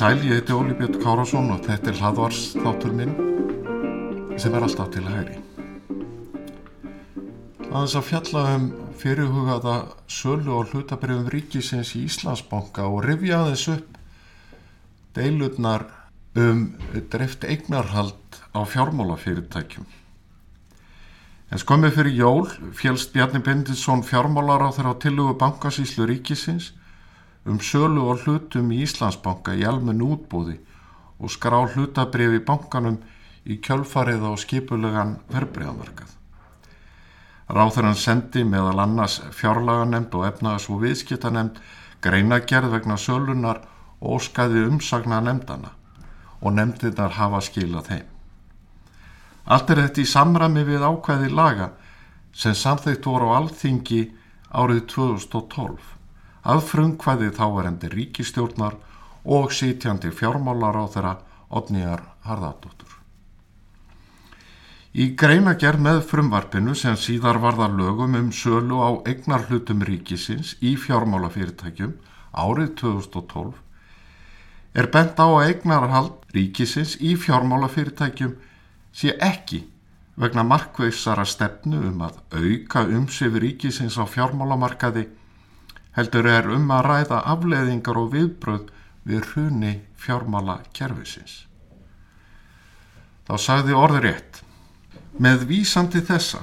Sæl, ég heiti Óli Björn Kárásson og þetta er hlaðvars þáttur minn sem er alltaf til hæri. Aðeins að fjalla um fyrirhugaða sölu og hlutabrifum ríkisins í Íslandsbanka og rifja aðeins upp deilurnar um dreift eignarhald á fjármálafyrirtækjum. En skömmið fyrir jól fjálst Bjarni Benditsson fjármálar á þeirra tilugu bankasíslu ríkisins um sölu og hlutum í Íslandsbanka í almenn útbúði og skrá hlutabrif í bankanum í kjölfarið á skipulegan verbreyðamarkað. Ráþurann sendi meðal annars fjárlaganemnd og efnaðs og viðskiptanemnd greinagerð vegna sölunar og óskaði umsagna nemndana og nemndirnar hafa skilað þeim. Allt er þetta í samrami við ákvæði laga sem samþýtt voru á alþingi árið 2012 að frumkvæði þáverendi ríkistjórnar og sítjandi fjármálar á þeirra Odnýjar Harðardóttur. Í greinagerð með frumvarpinu sem síðar varða lögum um sölu á eignarhlutum ríkisins í fjármálafyrirtækjum árið 2012 er bent á að eignarhald ríkisins í fjármálafyrirtækjum sé ekki vegna markveisara stefnu um að auka umsif ríkisins á fjármálamarkaði heldur er um að ræða afleðingar og viðbröð við hruni fjármála kerfisins. Þá sagði orður rétt. Með vísandi þessa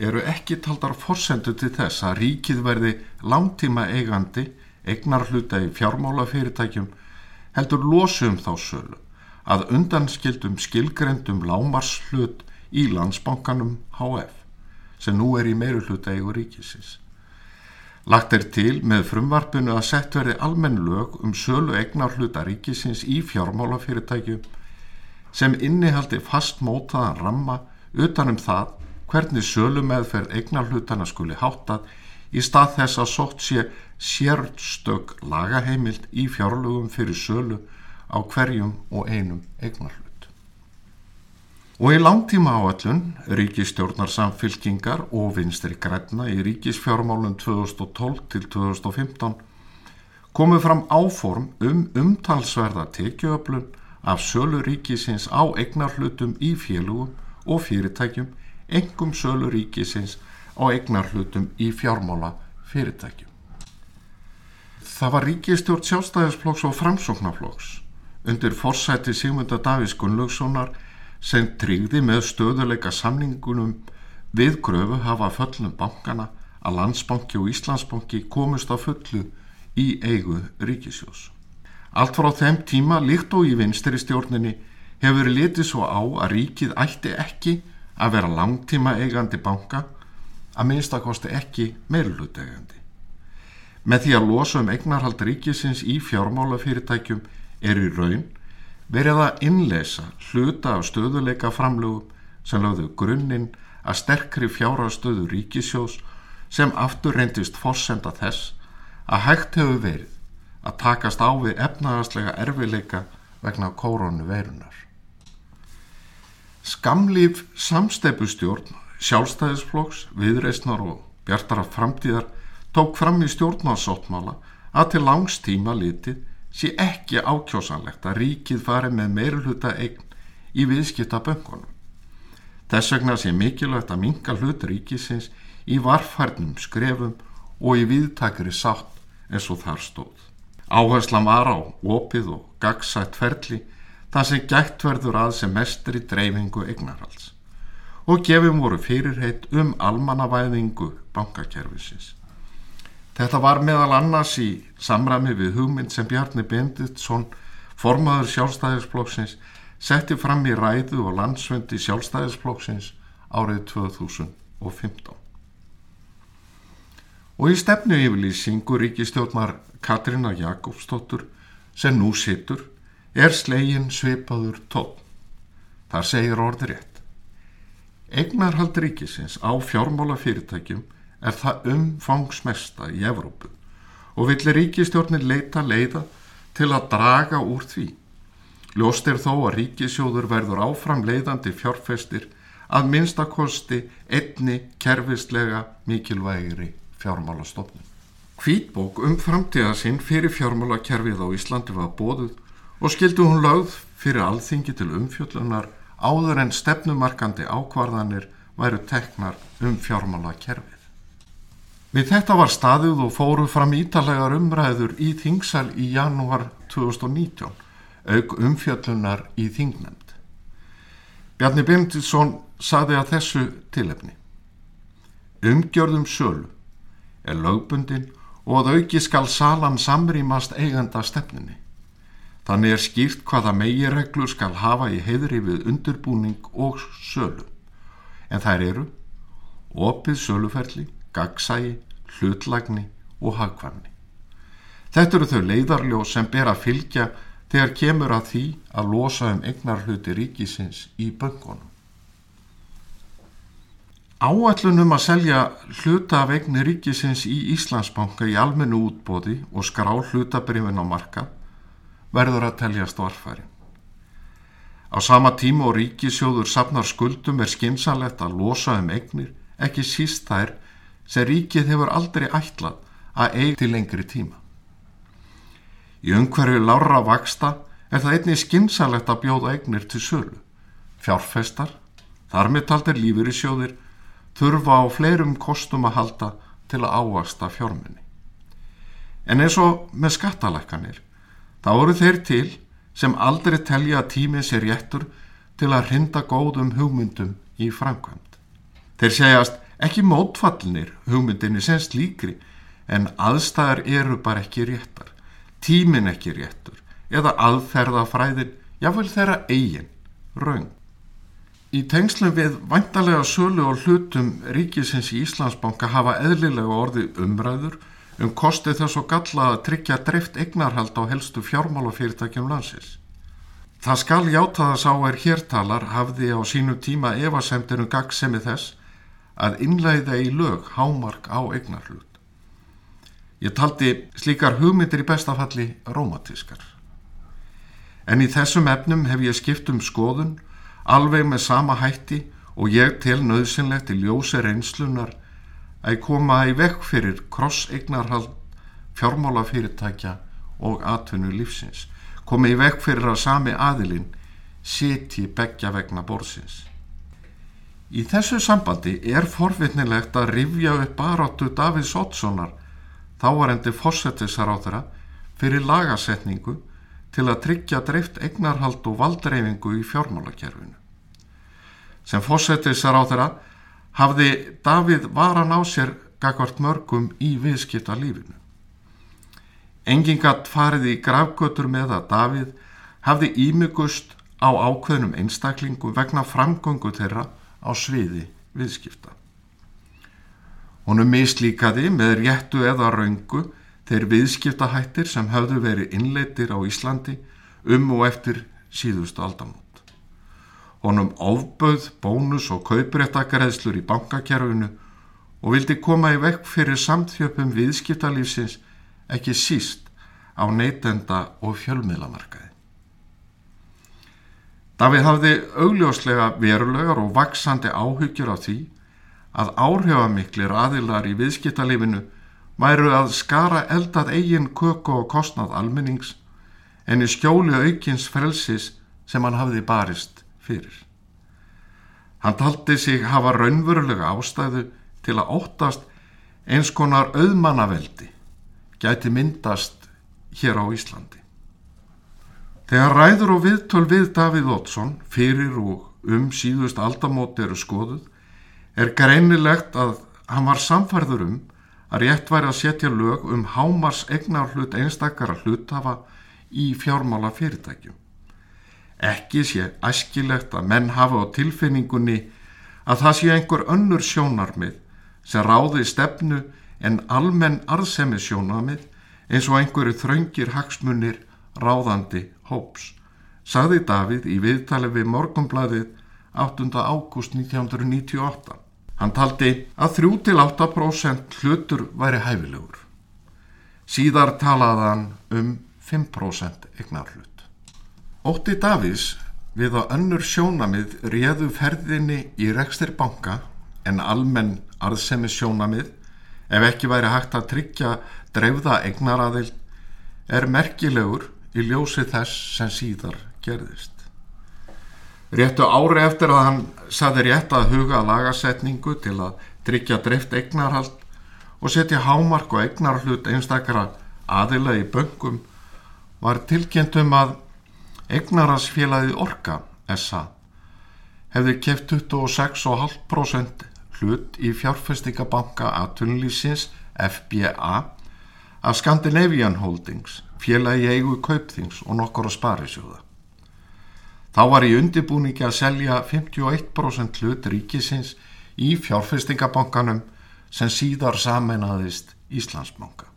eru ekki taldar forsendu til þess að ríkið verði langtíma eigandi eignar hluta í fjármálafyrirtækjum heldur losum þá sölu að undanskildum skilgrendum lámarslut í landsbankanum HF sem nú er í meiru hluta eigu ríkisins. Lagt er til með frumvarpinu að sett verði almenn lög um sölu eignar hluta ríkisins í fjármálafyrirtækjum sem innihaldi fast mótaðan ramma utanum það hvernig sölu meðferð eignar hlutana skuli háttað í stað þess að sótt sé sérstök lagaheimild í fjárlögum fyrir sölu á hverjum og einum eignar hlut. Og í langtíma áallun, ríkistjórnar samfylkingar og vinstri græna í ríkisfjármálun 2012 til 2015 komu fram áform um umtalsverða tekjuöflun af sölu ríkisins á eignarhlutum í félugum og fyrirtækjum, engum sölu ríkisins á eignarhlutum í fjármála fyrirtækjum. Það var ríkistjórn sjálfstæðisflokks og framsóknarflokks undir forsæti Sigmunda Davís Gunnlaugssonar sem tryggði með stöðuleika samningunum við gröfu hafa föllnum bankana að landsbanki og Íslandsbanki komist á fullu í eigu ríkisjós. Allt frá þeim tíma líkt og í vinstri stjórninni hefur litið svo á að ríkið ætti ekki að vera langtíma eigandi banka að minnstakosti ekki meirulutegandi. Með því að losa um eignarhald ríkisins í fjármálafyrirtækjum er í raun verið að innleisa hluta af stöðuleika framlögum sem lögðu grunninn að sterkri fjárastöðu ríkisjós sem aftur reyndist fórsenda þess að hægt hefur verið að takast á við efnaðarslega erfileika vegna kóronu veirunar. Skamlýf samsteipustjórn, sjálfstæðisflokks, viðreysnar og bjartara framtíðar tók fram í stjórnarsáttmála að til langs tíma litið sé ekki ákjósanlegt að ríkið fari með meirulhuta eign í viðskipta böngunum. Þess vegna sé mikilvægt að minga hlut ríkisins í varfærnum skrefum og í viðtakri sátt eins og þar stóð. Áherslan var á opið og gagsætt ferli þar sem gætt verður að sem mestri dreifingu eignarhals og gefum voru fyrirheit um almannavæðingu bankakerfisins. Þetta var meðal annars í samræmi við hugmynd sem Bjarni Benditsson, formaður sjálfstæðisflokksins, setti fram í ræðu og landsfundi sjálfstæðisflokksins árið 2015. Og í stefnu yfirlýsingu ríkistjórnar Katrína Jakobsdóttur sem nú sittur er slegin svipaður tótt. Þar segir orði rétt. Egnarhald ríkisins á fjármála fyrirtækjum er það umfangsmesta í Evrópu og villi ríkistjórnir leita leiða til að draga úr því. Ljóst er þó að ríkisjóður verður áfram leiðandi fjárfestir að minnstakosti einni kerfislega mikilvægri fjármálastofnun. Hvítbók um framtíða sinn fyrir fjármálakerfið á Íslandi var bóðuð og skildi hún lögð fyrir alþingi til umfjöllunar áður en stefnumarkandi ákvarðanir væru teknar um fjármálakerfið. Við þetta var staðið og fóru fram ítalegar umræður í Þingsal í janúar 2019, auk umfjöllunar í Þingnemnd. Bjarni Bindilsson saði að þessu tilefni. Umgjörðum sölu er lögbundin og að auki skal salan samrýmast eiganda stefninni. Þannig er skýrt hvaða megireglur skal hafa í heiðri við undurbúning og sölu. En þær eru opið söluferli, gagsægi, hlutlagni og hagkvæmni. Þetta eru þau leiðarljó sem ber að fylgja þegar kemur að því að losa um egnar hluti ríkisins í böngunum. Áallunum að selja hluta af egni ríkisins í Íslandsbanka í almennu útbóði og skrá hlutabrifin á marka verður að teljast varfæri. Á sama tíma og ríkisjóður safnar skuldum er skinsanlegt að losa um egnir, ekki síst þær sem ríkið hefur aldrei ætlað að eigi til lengri tíma. Í umhverju lára vaksta er það einnig skinsanlegt að bjóða egnir til sölu. Fjárfestar, þar með taldir lífur í sjóðir, þurfa á fleirum kostum að halda til að ávasta fjármunni. En eins og með skattalækkanir þá eru þeir til sem aldrei telja að tímið sér réttur til að hrinda góðum hugmyndum í framkvæmt. Þeir segjast ekki mótfallinir hugmyndinni sem slíkri en aðstæðar eru bara ekki réttar, tímin ekki réttur eða aðferðafræðin, jáfnveil þeirra eigin, raung. Í tengslum við vantarlega sölu og hlutum ríkisins í Íslandsbanka hafa eðlilega orði umræður um kostið þess og galla að tryggja dreift eignarhald á helstu fjármálafyrirtækjum landsins. Það skal játa þess á er hértalar hafði á sínu tíma evasemtir um gaggsemi þess að innleiða í lög hámark á eignarhlut. Ég taldi slíkar hugmyndir í bestafalli rómatískar. En í þessum efnum hef ég skipt um skoðun alveg með sama hætti og ég tel nöðsynlegt í ljósi reynslunar að koma í vekk fyrir krossegnarhald fjármálafyrirtækja og atvinnu lífsins komi í vekk fyrir að sami aðilinn siti begja vegna borsins. Í þessu sambandi er forvittnilegt að rifja upp baróttu Davíð Sottssonar þáarendi fórsetisar á þeirra fyrir lagasetningu til að tryggja dreift egnarhald og valdreifingu í fjármálakerfinu. Sem fórsetisar á þeirra hafði Davíð varan á sér gagvart mörgum í viðskipta lífinu. Engingat farið í gravgötur með að Davíð hafði ímygust á ákveðnum einstaklingum vegna framgöngu þeirra á sviði viðskipta. Honum mislíkaði með réttu eða raungu þeir viðskiptahættir sem hafðu verið innleitir á Íslandi um og eftir síðustu aldamót honum ofböð, bónus og kaupréttakareðslur í bankakerfinu og vildi koma í vekk fyrir samþjöpum viðskiptalífsins ekki síst á neytenda og fjölmiðlamarkaði. Davíð hafði augljóslega verulegar og vaksandi áhyggjur af því að áhrifamiklir aðilar í viðskiptalífinu væru að skara eldað eigin köku og kostnað almennings en í skjóli aukins frelsis sem hann hafði barist fyrir. Hann taldi sig hafa raunverulega ástæðu til að óttast eins konar auðmannaveldi gæti myndast hér á Íslandi. Þegar ræður og viðtöl við Davíð Ótsson fyrir og um síðust aldamót eru skoðuð er greinilegt að hann var samfærður um að rétt væri að setja lög um hámars egnar hlut einstakara hlutafa í fjármála fyrirtækjum. Ekki sé æskilegt að menn hafa á tilfinningunni að það sé einhver önnur sjónarmið sem ráði stefnu en almenn arðsemi sjónarmið eins og einhverju þraungir hagsmunir ráðandi hóps, sagði Davíð í viðtali við Morgonbladið 8. ágúst 1998. Hann taldi að 3-8% hlutur væri hæfilegur. Síðar talaðan um 5% eignarhlut. Ótti Davís við að önnur sjónamið réðu ferðinni í rekstir banka en almenn arðsemi sjónamið ef ekki væri hægt að tryggja dreifða eignaraðild er merkilegur í ljósi þess sem síðar gerðist. Réttu ári eftir að hann saði rétt að huga lagasetningu til að tryggja dreift eignarhald og setja hámark og eignarhlut einstakara aðila í böngum var tilkynntum að eignarhansfélagið Orka SA hefði keft 26,5% hlut í fjárfestingabanka aðtunlýsins FBA af Scandinavian Holdings, félagi eigu kaupþings og nokkora sparisjóða. Þá var í undibúningi að selja 51% hlut ríkisins í fjárfestingabankanum sem síðar sameinaðist Íslandsbanka.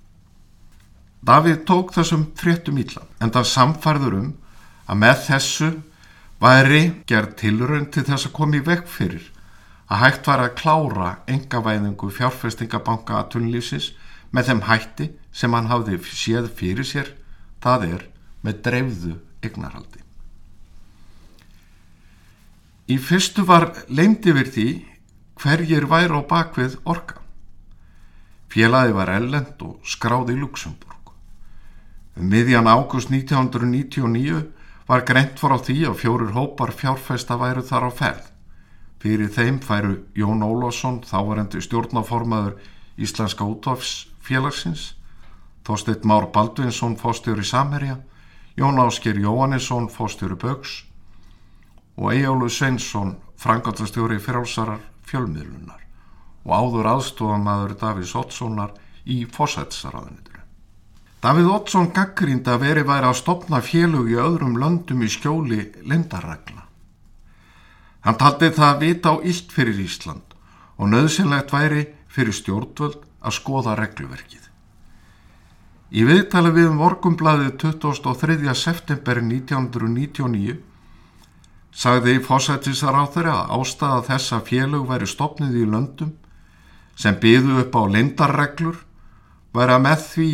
Davíð tók þessum fréttum íllan en það samfærður um að með þessu væri gerð tilrönd til þess að koma í vekk fyrir að hægt var að klára engavæðingu fjárfestingabanka að tunnlýfsins með þeim hætti sem hann hafði séð fyrir sér, það er með dreifðu eignarhaldi. Í fyrstu var leindi við því hverjir væri á bakvið orka. Félagi var ellend og skráði í Luxemburg. Um miðjan águst 1999 var greint for á því að fjórir hópar fjárfesta væru þar á ferð. Fyrir þeim færu Jón Ólásson, þávarendi stjórnaformaður Íslenska útváfsfélagsins, Þorsteit Már Baldvinsson, fóstjóri Samherja, Jón Ásker Jóhannesson, fóstjóri Bögs og Ejjólu Sveinsson, frangatastjóri frálsarar fjölmiðlunar og áður aðstofamaður Davís Ottssonar í fósættisaraðunitinu. Davíð Ottsson gaggrind að veri væri að stopna félug í öðrum löndum í skjóli lindarregla. Hann taldi það að vita á illt fyrir Ísland og nöðsynlegt væri fyrir stjórnvöld að skoða regluverkið. Í viðtali við morgumblaðið 23. september 1999 sagði fósættisar á þeirra að ástæða þess að félög væri stopnið í löndum sem byðu upp á lindarreglur væri að með því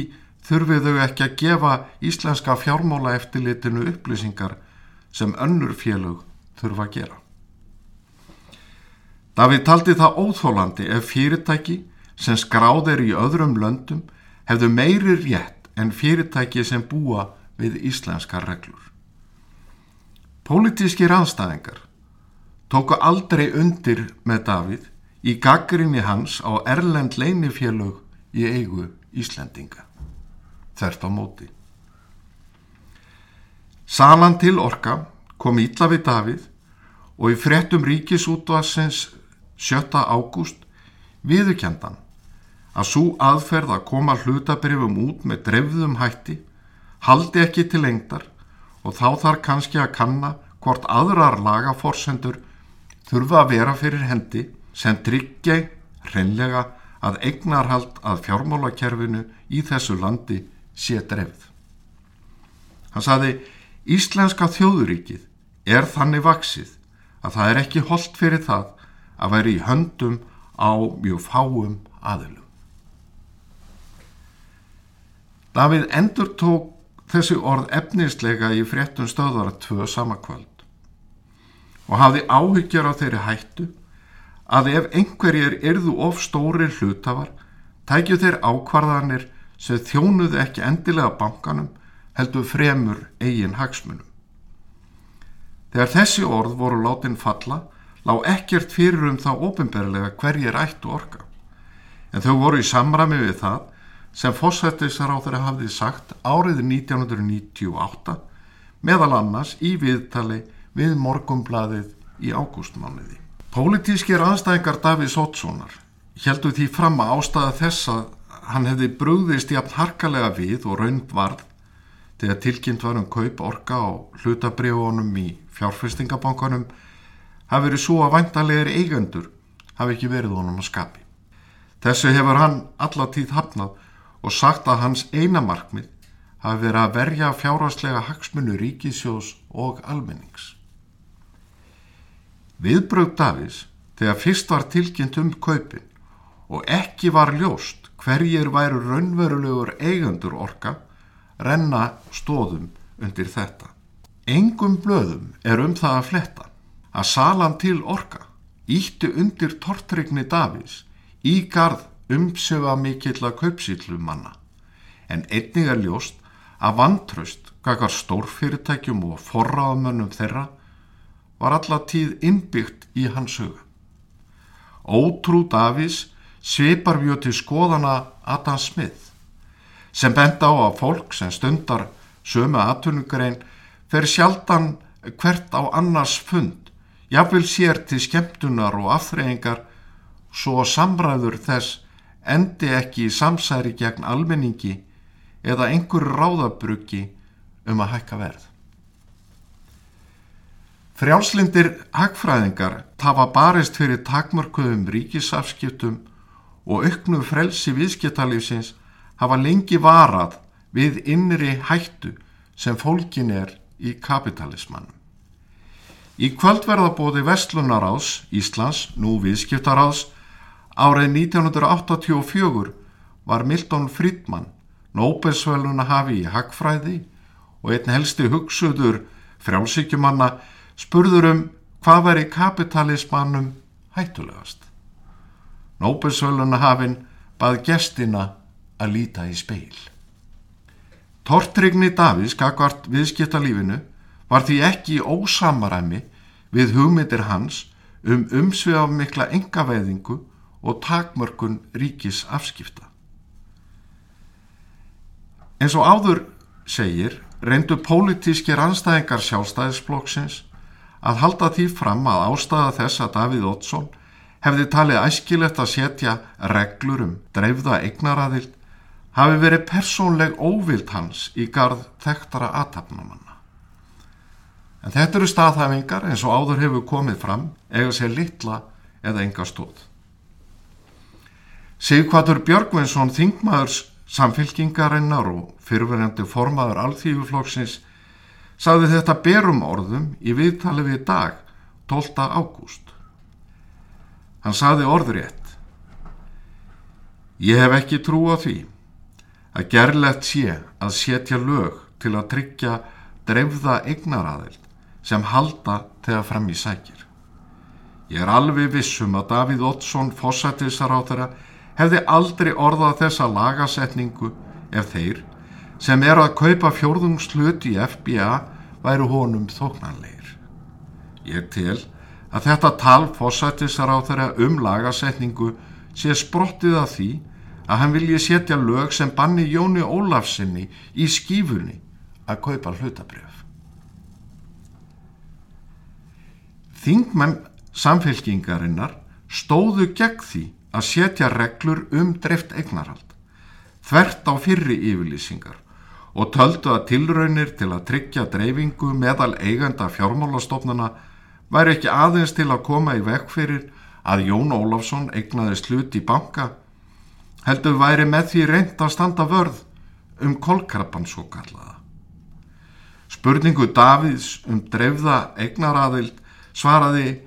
þurfið þau ekki að gefa íslenska fjármála eftirlitinu upplýsingar sem önnur félög þurfa að gera. Davíð taldi það óþólandi ef fyrirtæki sem skráð er í öðrum löndum hefðu meiri rétt en fyrirtæki sem búa við íslenskar reglur. Pólitískir anstæðingar tóku aldrei undir með Davíð í gaggrinni hans á Erlend leinifélög í eigu Íslendinga. Þert á móti. Salan til orka kom ítla við Davíð og í frettum ríkisútvarsins 7. ágúst viðurkendan að svo aðferð að koma hlutabrifum út með drefðum hætti haldi ekki til lengdar og þá þarf kannski að kanna hvort aðrar lagaforsendur þurfa að vera fyrir hendi sem tryggja hreinlega að eignarhald að fjármálakerfinu í þessu landi sé drefð. Hann saði Íslenska þjóðuríkið er þannig vaksið að það er ekki holdt fyrir það að væri í höndum á mjög fáum aðilum. Davíð endur tók þessi orð efnislega í fréttum stöðvara tvö samakvöld og hafði áhyggjur á þeirri hættu að ef einhverjir erðu of stóri hlutafar tækju þeir ákvarðanir sem þjónuðu ekki endilega bankanum heldur fremur eigin hagsmunum. Þegar þessi orð voru látin falla lág ekkert fyrir um þá ofinberlega hverjir ættu orka. En þau voru í samrami við það sem fósættisar á þeirra hafði sagt árið 1998 meðal annars í viðtali við morgumblaðið í ágústmániði. Pólitískir aðstæðingar Davís Ótssonar heldu því fram að ástæða þess að hann hefði brúðist jafn harkalega við og raund varð þegar tilkynnt var um kaup orka á hlutabriðunum í fjárfestingabankanum hafi verið svo að væntalegir eigendur hafi ekki verið honum að skapi. Þessu hefur hann allatíð hafnað og sagt að hans eina markmið hafi verið að verja fjárhastlega hagsmunu ríkisjós og almennings. Viðbröð Davís þegar fyrst var tilkynnt um kaupin og ekki var ljóst hverjir væru raunverulegur eigendur orka renna stóðum undir þetta. Engum blöðum er um það að fletta að salan til orka ítti undir tortrygni Davís í garð umsöfa mikill að kaupsýllum manna en einnig er ljóst að vantraust kakar stórfyrirtækjum og forraðamönnum þeirra var alla tíð innbyggt í hans huga. Ótrú Davís svipar mjög til skoðana Adam Smith sem benda á að fólk sem stundar sömu aðtunugrein fer sjaldan hvert á annars fund jafnvel sér til skemmtunar og afþreyingar svo samræður þess endi ekki samsæri gegn almenningi eða einhverju ráðabruggi um að hækka verð. Frjálslindir hagfræðingar tafa barist fyrir takmörkuðum ríkisafskiptum og auknu frelsi viðskiptalífsins hafa lengi varað við innri hættu sem fólkin er í kapitalismannum. Í kvöldverðabóði Vestlunaráðs Íslands, nú viðskiptaráðs, árið 1984 var Milton Friedman Nóbelsvöluna hafi í hagfræði og einn helsti hugsuður frjálsíkjumanna spurður um hvað veri kapitalismannum hættulegast. Nóbelsvöluna hafinn bað gestina að líta í speil. Tortrygni Davís kakvart viðskiptalífinu var því ekki ósamaræmi við hugmyndir hans um umsviðaf mikla engaveiðingu og takmörkun ríkis afskipta. Eins og áður segir reyndu pólitískir anstæðingar sjálfstæðisflokksins að halda því fram að ástæða þess að Davíð Ótsson hefði talið æskilegt að setja reglur um dreifða eignaraðild hafi verið persónleg óvild hans í gard þekktara aðtapnamanna. En þetta eru staðhæfingar eins og áður hefur komið fram eða sér litla eða enga stóð. Sigvatur Björgvinsson þingmaðurs samfylkingarinnar og fyrverjandi formaður alþýfuflokksins sagði þetta berum orðum í viðtali við dag 12. ágúst. Hann saði orðrétt. Ég hef ekki trú á því að gerlegt sé að setja lög til að tryggja dreifða eignaraðild sem halda þegar fram í sækir. Ég er alveg vissum að Davíð Ottsson fósættisar á þeirra hefði aldrei orðað þessa lagasetningu ef þeir sem er að kaupa fjórðungslut í FBA væru honum þóknanleir. Ég tel að þetta tal fósættisar á þeirra um lagasetningu sé sprottið að því að hann vilji setja lög sem banni Jóni Ólafsinni í skífunni að kaupa hlutabrjöf. Þingmenn samfélkingarinnar stóðu gegn því að setja reglur um dreift eignarhald, þvert á fyrri yfirlýsingar og töldu að tilraunir til að tryggja dreifingu meðal eigenda fjármálastofnuna væri ekki aðeins til að koma í vekk fyrir að Jón Ólafsson eignaði slut í banka, heldur væri með því reynd að standa vörð um kolkrabban svo kallaða. Spurningu Davíðs um dreifða eignaraðild svaraði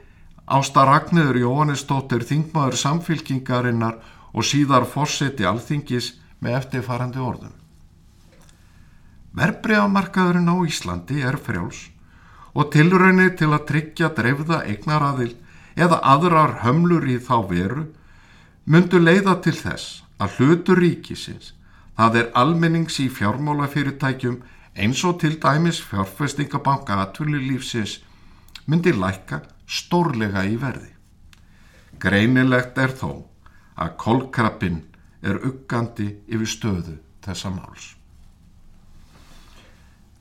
Ásta Ragnöður Jóhannesdóttir þingmaður samfylkingarinnar og síðar fórseti alþingis með eftirfarandi orðum. Verbreyðamarkaðurinn á Íslandi er frjáls og tilraunir til að tryggja dreifða eignaraðil eða aðrar hömlur í þá veru myndu leiða til þess að hlutur ríkisins, það er almennings í fjármálafyrirtækjum eins og til dæmis fjárfestingabanka atvinnulífsins myndi lækka stórlega í verði. Greinilegt er þó að kolkrabbin er uggandi yfir stöðu þessa máls.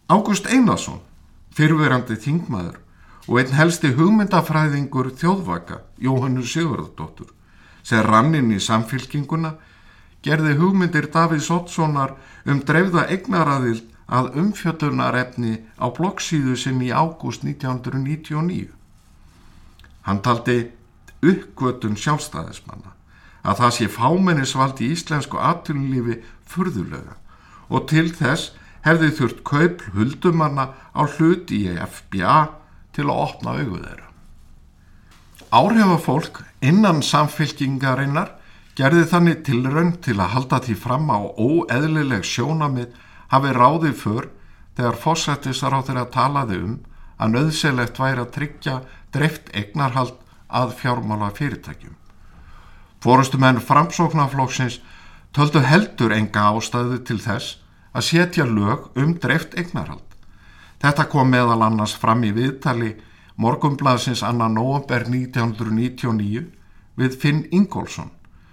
Ágúst Einarsson fyrverandi þingmaður og einn helsti hugmyndafræðingur þjóðvaka, Jóhannu Sigurðardóttur, sem rann inn í samfylkinguna, gerði hugmyndir Davíð Sottssonar um dreifða eignaraðild að umfjöldunarefni á bloggsíðu sem í ágúst 1999. Hann taldi uppgötun sjálfstæðismanna að það sé fámennisvald í íslensku atvinnulífi furðulega og til þess hefði þurft kaup huldumanna á hluti í FBA til að opna auðu þeirra. Áhrifafólk innan samfylkingarinnar gerði þannig tilraun til að halda því fram á óeðlileg sjónamið hafi ráðið för þegar fósættisar á þeirra talaði um að nöðselegt væri að tryggja dreift egnarhald að fjármála fyrirtækjum. Fórustumenn framsóknarflokksins töldu heldur enga ástæðu til þess að setja lög um dreift egnarhald. Þetta kom meðal annars fram í viðtali morgumblaðsins annar november 1999 við Finn Ingólfsson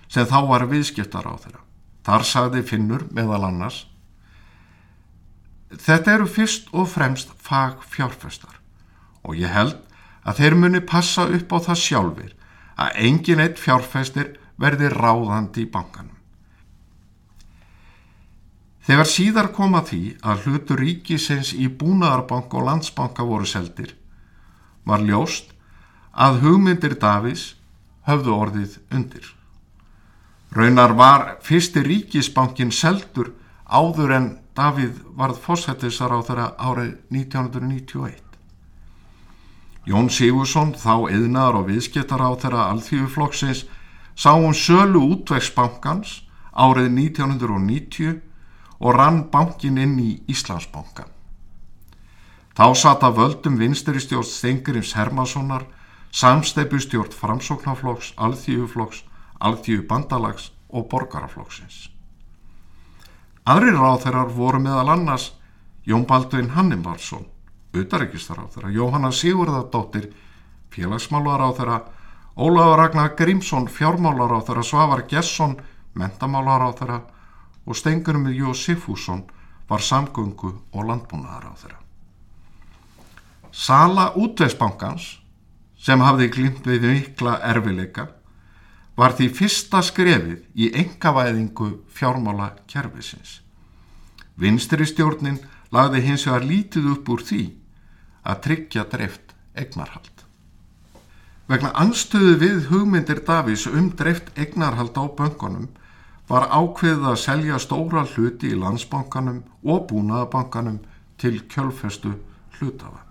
sem þá var viðskiptar á þeirra. Þar sagði Finnur meðal annars Þetta eru fyrst og fremst fag fjárfestar og ég held að þeir muni passa upp á það sjálfur að engin eitt fjárfestir verði ráðandi í bankanum. Þegar síðar koma því að hlutu ríkisins í búnaðarbank og landsbanka voru seldir, var ljóst að hugmyndir Davís höfðu orðið undir. Raunar var fyrsti ríkisbankin seldur áður en Davíð varð fósættisar á þeirra árið 1991. Jón Sigursson, þá yðnar og viðskiptar á þeirra alþjóðuflokksins, sá um sölu útvegsbankans árið 1990 og rann bankin inn í Íslandsbankan. Þá sata völdum vinsturistjórn Stengurims Hermanssonar, samsteipustjórn Framsóknarflokks, alþjóðuflokks, alþjóðu bandalags og borgaraflokksins. Aðrir ráþeirar voru meðal annars Jón Baldvin Hannibalsson, utaríkistaráþeira, Jóhanna Sigurðardóttir, félagsmálaráþeira, Ólaður Ragnar Grímsson, fjármálaráþeira, Svavar Gesson, mentamálaráþeira og Stengurum Jósifússon var samgöngu og landbúnaðaráþeira. Sala útvegsbankans sem hafði glimt við mikla erfileika var því fyrsta skrefið í engavæðingu fjármála kjærfisins. Vinstri stjórnin lagði hins vegar lítið upp úr því að tryggja dreift egnarhald. Vegna anstöðu við hugmyndir Davís um dreift egnarhald á böngunum var ákveðið að selja stóra hluti í landsbankanum og búnaðabankanum til kjölfestu hlutafa.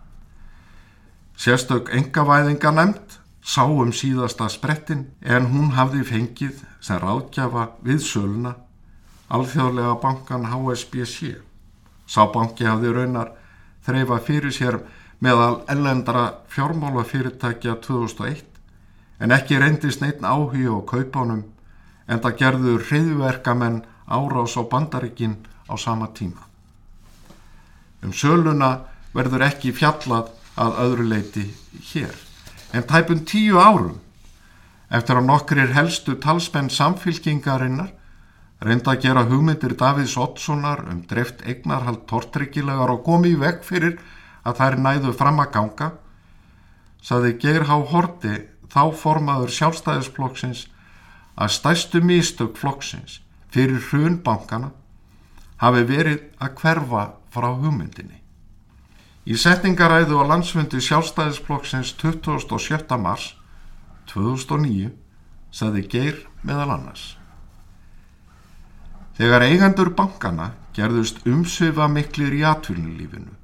Sérstök engavæðinga nefnd sá um síðasta sprettin en hún hafði fengið sem ráðgjafa við söluna alþjóðlega bankan HSBC. Sá banki hafði raunar þreyfa fyrir sér meðal ellendra fjármálafyrirtækja 2001 en ekki reyndist neitt áhuga á kaupanum en það gerðu hriðverkamenn árás á bandaríkin á sama tíma. Um söluna verður ekki fjallað að öðru leiti hér en tæpun tíu árum eftir að nokkrir helstu talspenn samfylkingarinnar reynda að gera hugmyndir Davíðs Ottssonar um dreft eignarhald tortryggilegar og komi í vekk fyrir að þær næðu fram að ganga saði Geir Há Horti þá formaður sjálfstæðisflokksins að stæstu místök flokksins fyrir hrunbankana hafi verið að hverfa frá hugmyndinni Í setningaræðu á landsfundi sjálfstæðisflokksins 27. mars 2009 saði Geir meðal annars. Þegar eigendur bankana gerðust umsöfa miklir í atvinnulífinu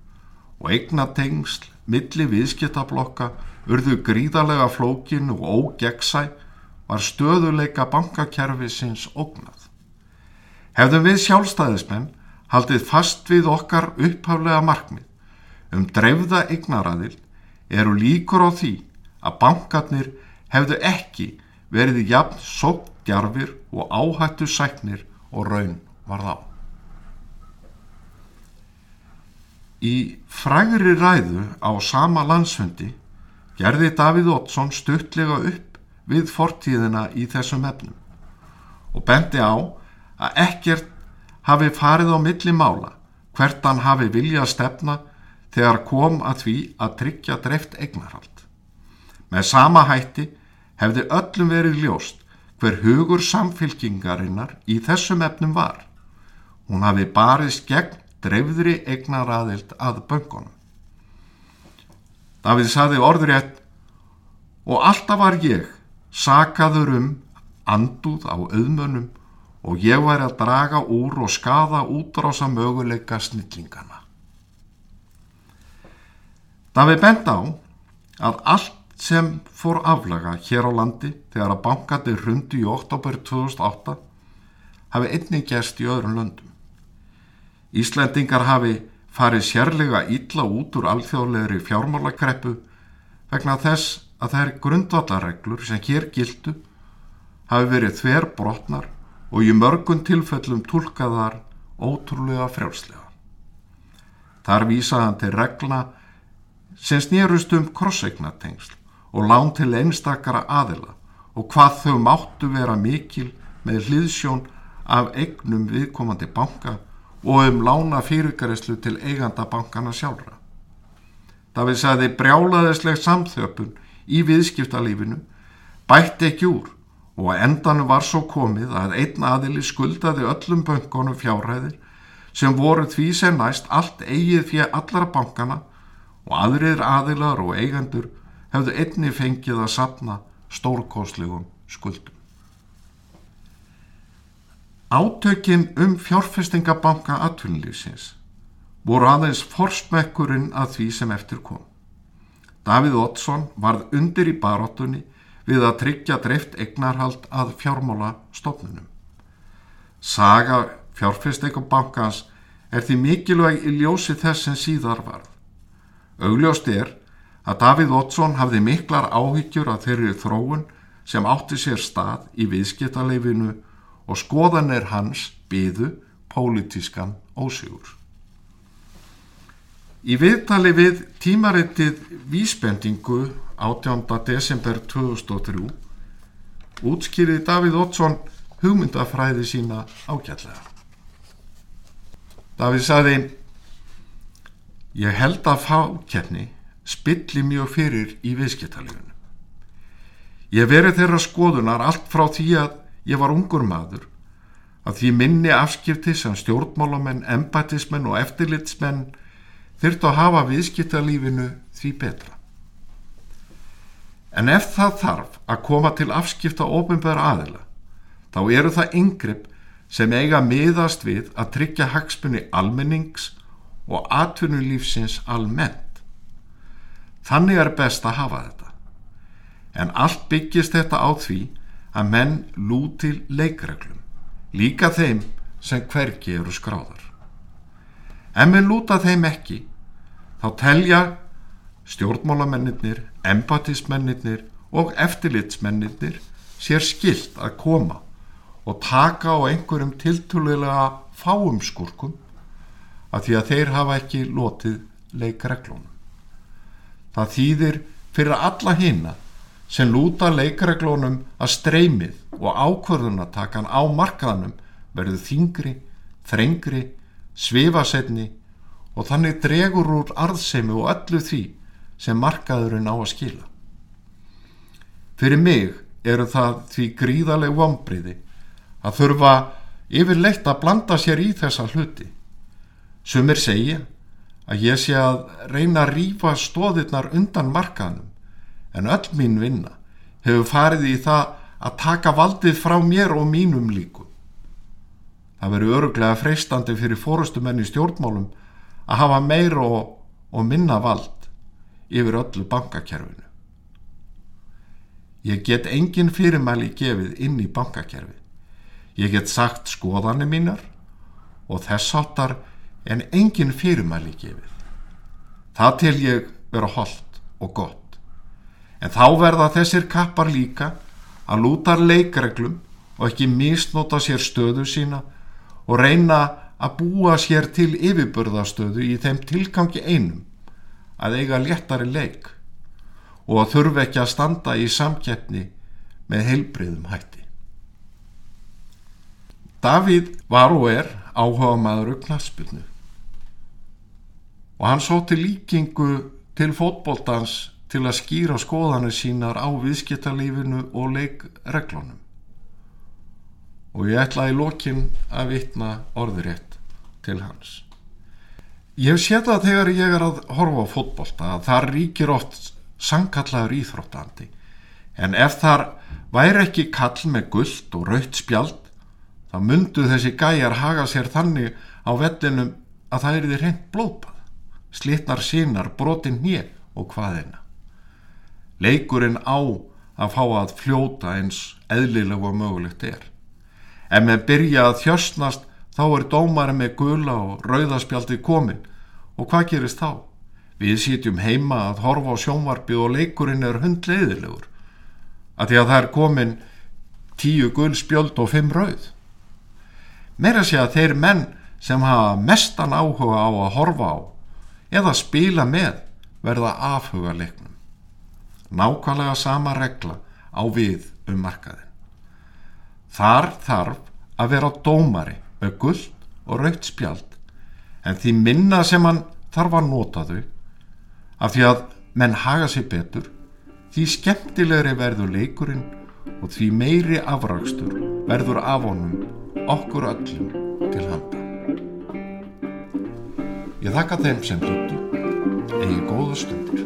og eigna tengsl milli viðskiptablokka urðu gríðarlega flókin og ógeggsæ var stöðuleika bankakerfi sinns ógnað. Hefðum við sjálfstæðismenn haldið fast við okkar upphaflega markmið um dreifða eignaraðil eru líkur á því að bankarnir hefðu ekki verið jafn sóttjarfir og áhættu sæknir og raun var þá. Í frægri ræðu á sama landsfundi gerði Davíð Ottsson stuttlega upp við fortíðina í þessum efnum og bendi á að ekkert hafi farið á milli mála hvert hann hafi viljað stefna þegar kom að því að tryggja dreift eignarhald. Með sama hætti hefði öllum verið ljóst hver hugur samfylkingarinnar í þessum efnum var. Hún hafi barist gegn dreifðri eignaraðild að böngunum. Davíð saði orðrétt og alltaf var ég sakaður um anduð á auðmönum og ég væri að draga úr og skaða útrása möguleika snillingana. Það við benda á að allt sem fór aflaga hér á landi þegar að bankandi hrundi í oktober 2008 hafi einnig gerst í öðrum löndum. Íslendingar hafi farið sérlega ítla út úr alþjóðlegri fjármálakreppu vegna þess að þær grundvallarreglur sem hér gildu hafi verið þver brotnar og í mörgun tilfellum tólkaðar ótrúlega frjálslega. Þar vísaði hann til regla sem snýrust um krosseignatengsl og lán til einstakara aðila og hvað þau máttu vera mikil með hliðsjón af eignum viðkomandi banka og um lána fyrirgarislu til eiganda bankana sjálfra. Það við sagði brjálaðisleg samþjöpun í viðskiptalífinu bætti ekki úr og endan var svo komið að einn aðili skuldaði öllum böngunum fjárhæðir sem voru því sem næst allt eigið fyrir allara bankana og aðrir aðilar og eigendur hefðu einni fengið að sapna stórkoslegum skuldum. Átökin um fjárfestingabanka atvinnlýfsins voru aðeins forsmekkurinn að því sem eftir kom. Davíð Ottsson varð undir í baróttunni við að tryggja dreift egnarhald að fjármála stofnunum. Saga fjárfestingabankans er því mikilvæg í ljósi þess sem síðar varð. Augljóst er að Davíð Ottsson hafði miklar áhyggjur að þeirri þróun sem átti sér stað í viðskiptaleifinu og skoðanir hans byðu pólitískan ósigur. Í viðtali við tímarittið Vísbendingu 18. desember 2003 útskýriði Davíð Ottsson hugmyndafræði sína ágætlega. Davíð saði Ég held að fákjefni spilli mjög fyrir í viðskiptalífunu. Ég verið þeirra skoðunar allt frá því að ég var ungur maður að því minni afskipti sem stjórnmálamenn, embatismenn og eftirlitsmenn þurftu að hafa viðskiptalífinu því betra. En ef það þarf að koma til afskipta ofinbæra aðila, þá eru það yngripp sem eiga miðast við að tryggja hagspunni almennings og atvinnulífsins almennt. Þannig er best að hafa þetta. En allt byggist þetta á því að menn lúti leikreglum, líka þeim sem hvergi eru skráðar. En menn lúta þeim ekki, þá telja stjórnmálamennir, empatismennir og eftirlitsmennir sér skilt að koma og taka á einhverjum tiltúlega fáum skurkum að því að þeir hafa ekki lotið leikreglunum. Það þýðir fyrir alla hina sem lúta leikreglunum að streymið og ákvörðunatakan á markaðanum verður þingri, þrengri, svifasetni og þannig dregur úr arðsemi og öllu því sem markaðurinn á að skila. Fyrir mig eru það því gríðaleg vombriði að þurfa yfirleitt að blanda sér í þessa hluti Sumir segja að ég sé að reyna að rýfa stóðirnar undan markaðnum en öll mín vinna hefur farið í það að taka valdið frá mér og mínum líku. Það verður öruglega freistandi fyrir fórustumenn í stjórnmálum að hafa meir og, og minna vald yfir öllu bankakerfinu. Ég get engin fyrirmæli gefið inn í bankakerfi. Ég get sagt skoðanir mínar og þess áttar en engin fyrirmæli gefið. Það til ég vera holdt og gott. En þá verða þessir kappar líka að lúta leikreglum og ekki misnóta sér stöðu sína og reyna að búa sér til yfirbörðastöðu í þeim tilgangi einum að eiga léttari leik og að þurfi ekki að standa í samkeppni með heilbriðum hætti. Davíð var og er áhuga maður upp knaspinu og hann sóti líkingu til fótbóltans til að skýra skoðanir sínar á viðskiptalífinu og leikreglunum. Og ég ætla í lokin að vitna orðurétt til hans. Ég hef séð það þegar ég er að horfa á fótbólta að það ríkir oft sangkallaður íþróttandi en ef þar væri ekki kall með gullt og raut spjald þá myndu þessi gæjar haga sér þannig á vellinum að það er því reynd blópa slitnar sínar, brotin hér og hvaðina. Leikurinn á að fá að fljóta eins eðlilega og mögulegt er. Ef með byrja að þjösnast þá er dómari með gula og rauðaspjaldi komin og hvað gerist þá? Við sítjum heima að horfa á sjónvarpið og leikurinn er hundleiðilegur. Að því að það er komin tíu gulspjöld og fimm rauð. Meira sé að þeir menn sem hafa mestan áhuga á að horfa á eða spila með verða afhuga leiknum. Nákvæmlega sama regla á við um markaðin. Þar þarf að vera dómari með gullt og raukt spjald en því minna sem hann þarf að nota þau af því að menn haga sér betur því skemmtilegri verður leikurinn og því meiri afrakstur verður af honum okkur öllum til handa. Ég þakka þeim sem duttu, eigi góða stundir.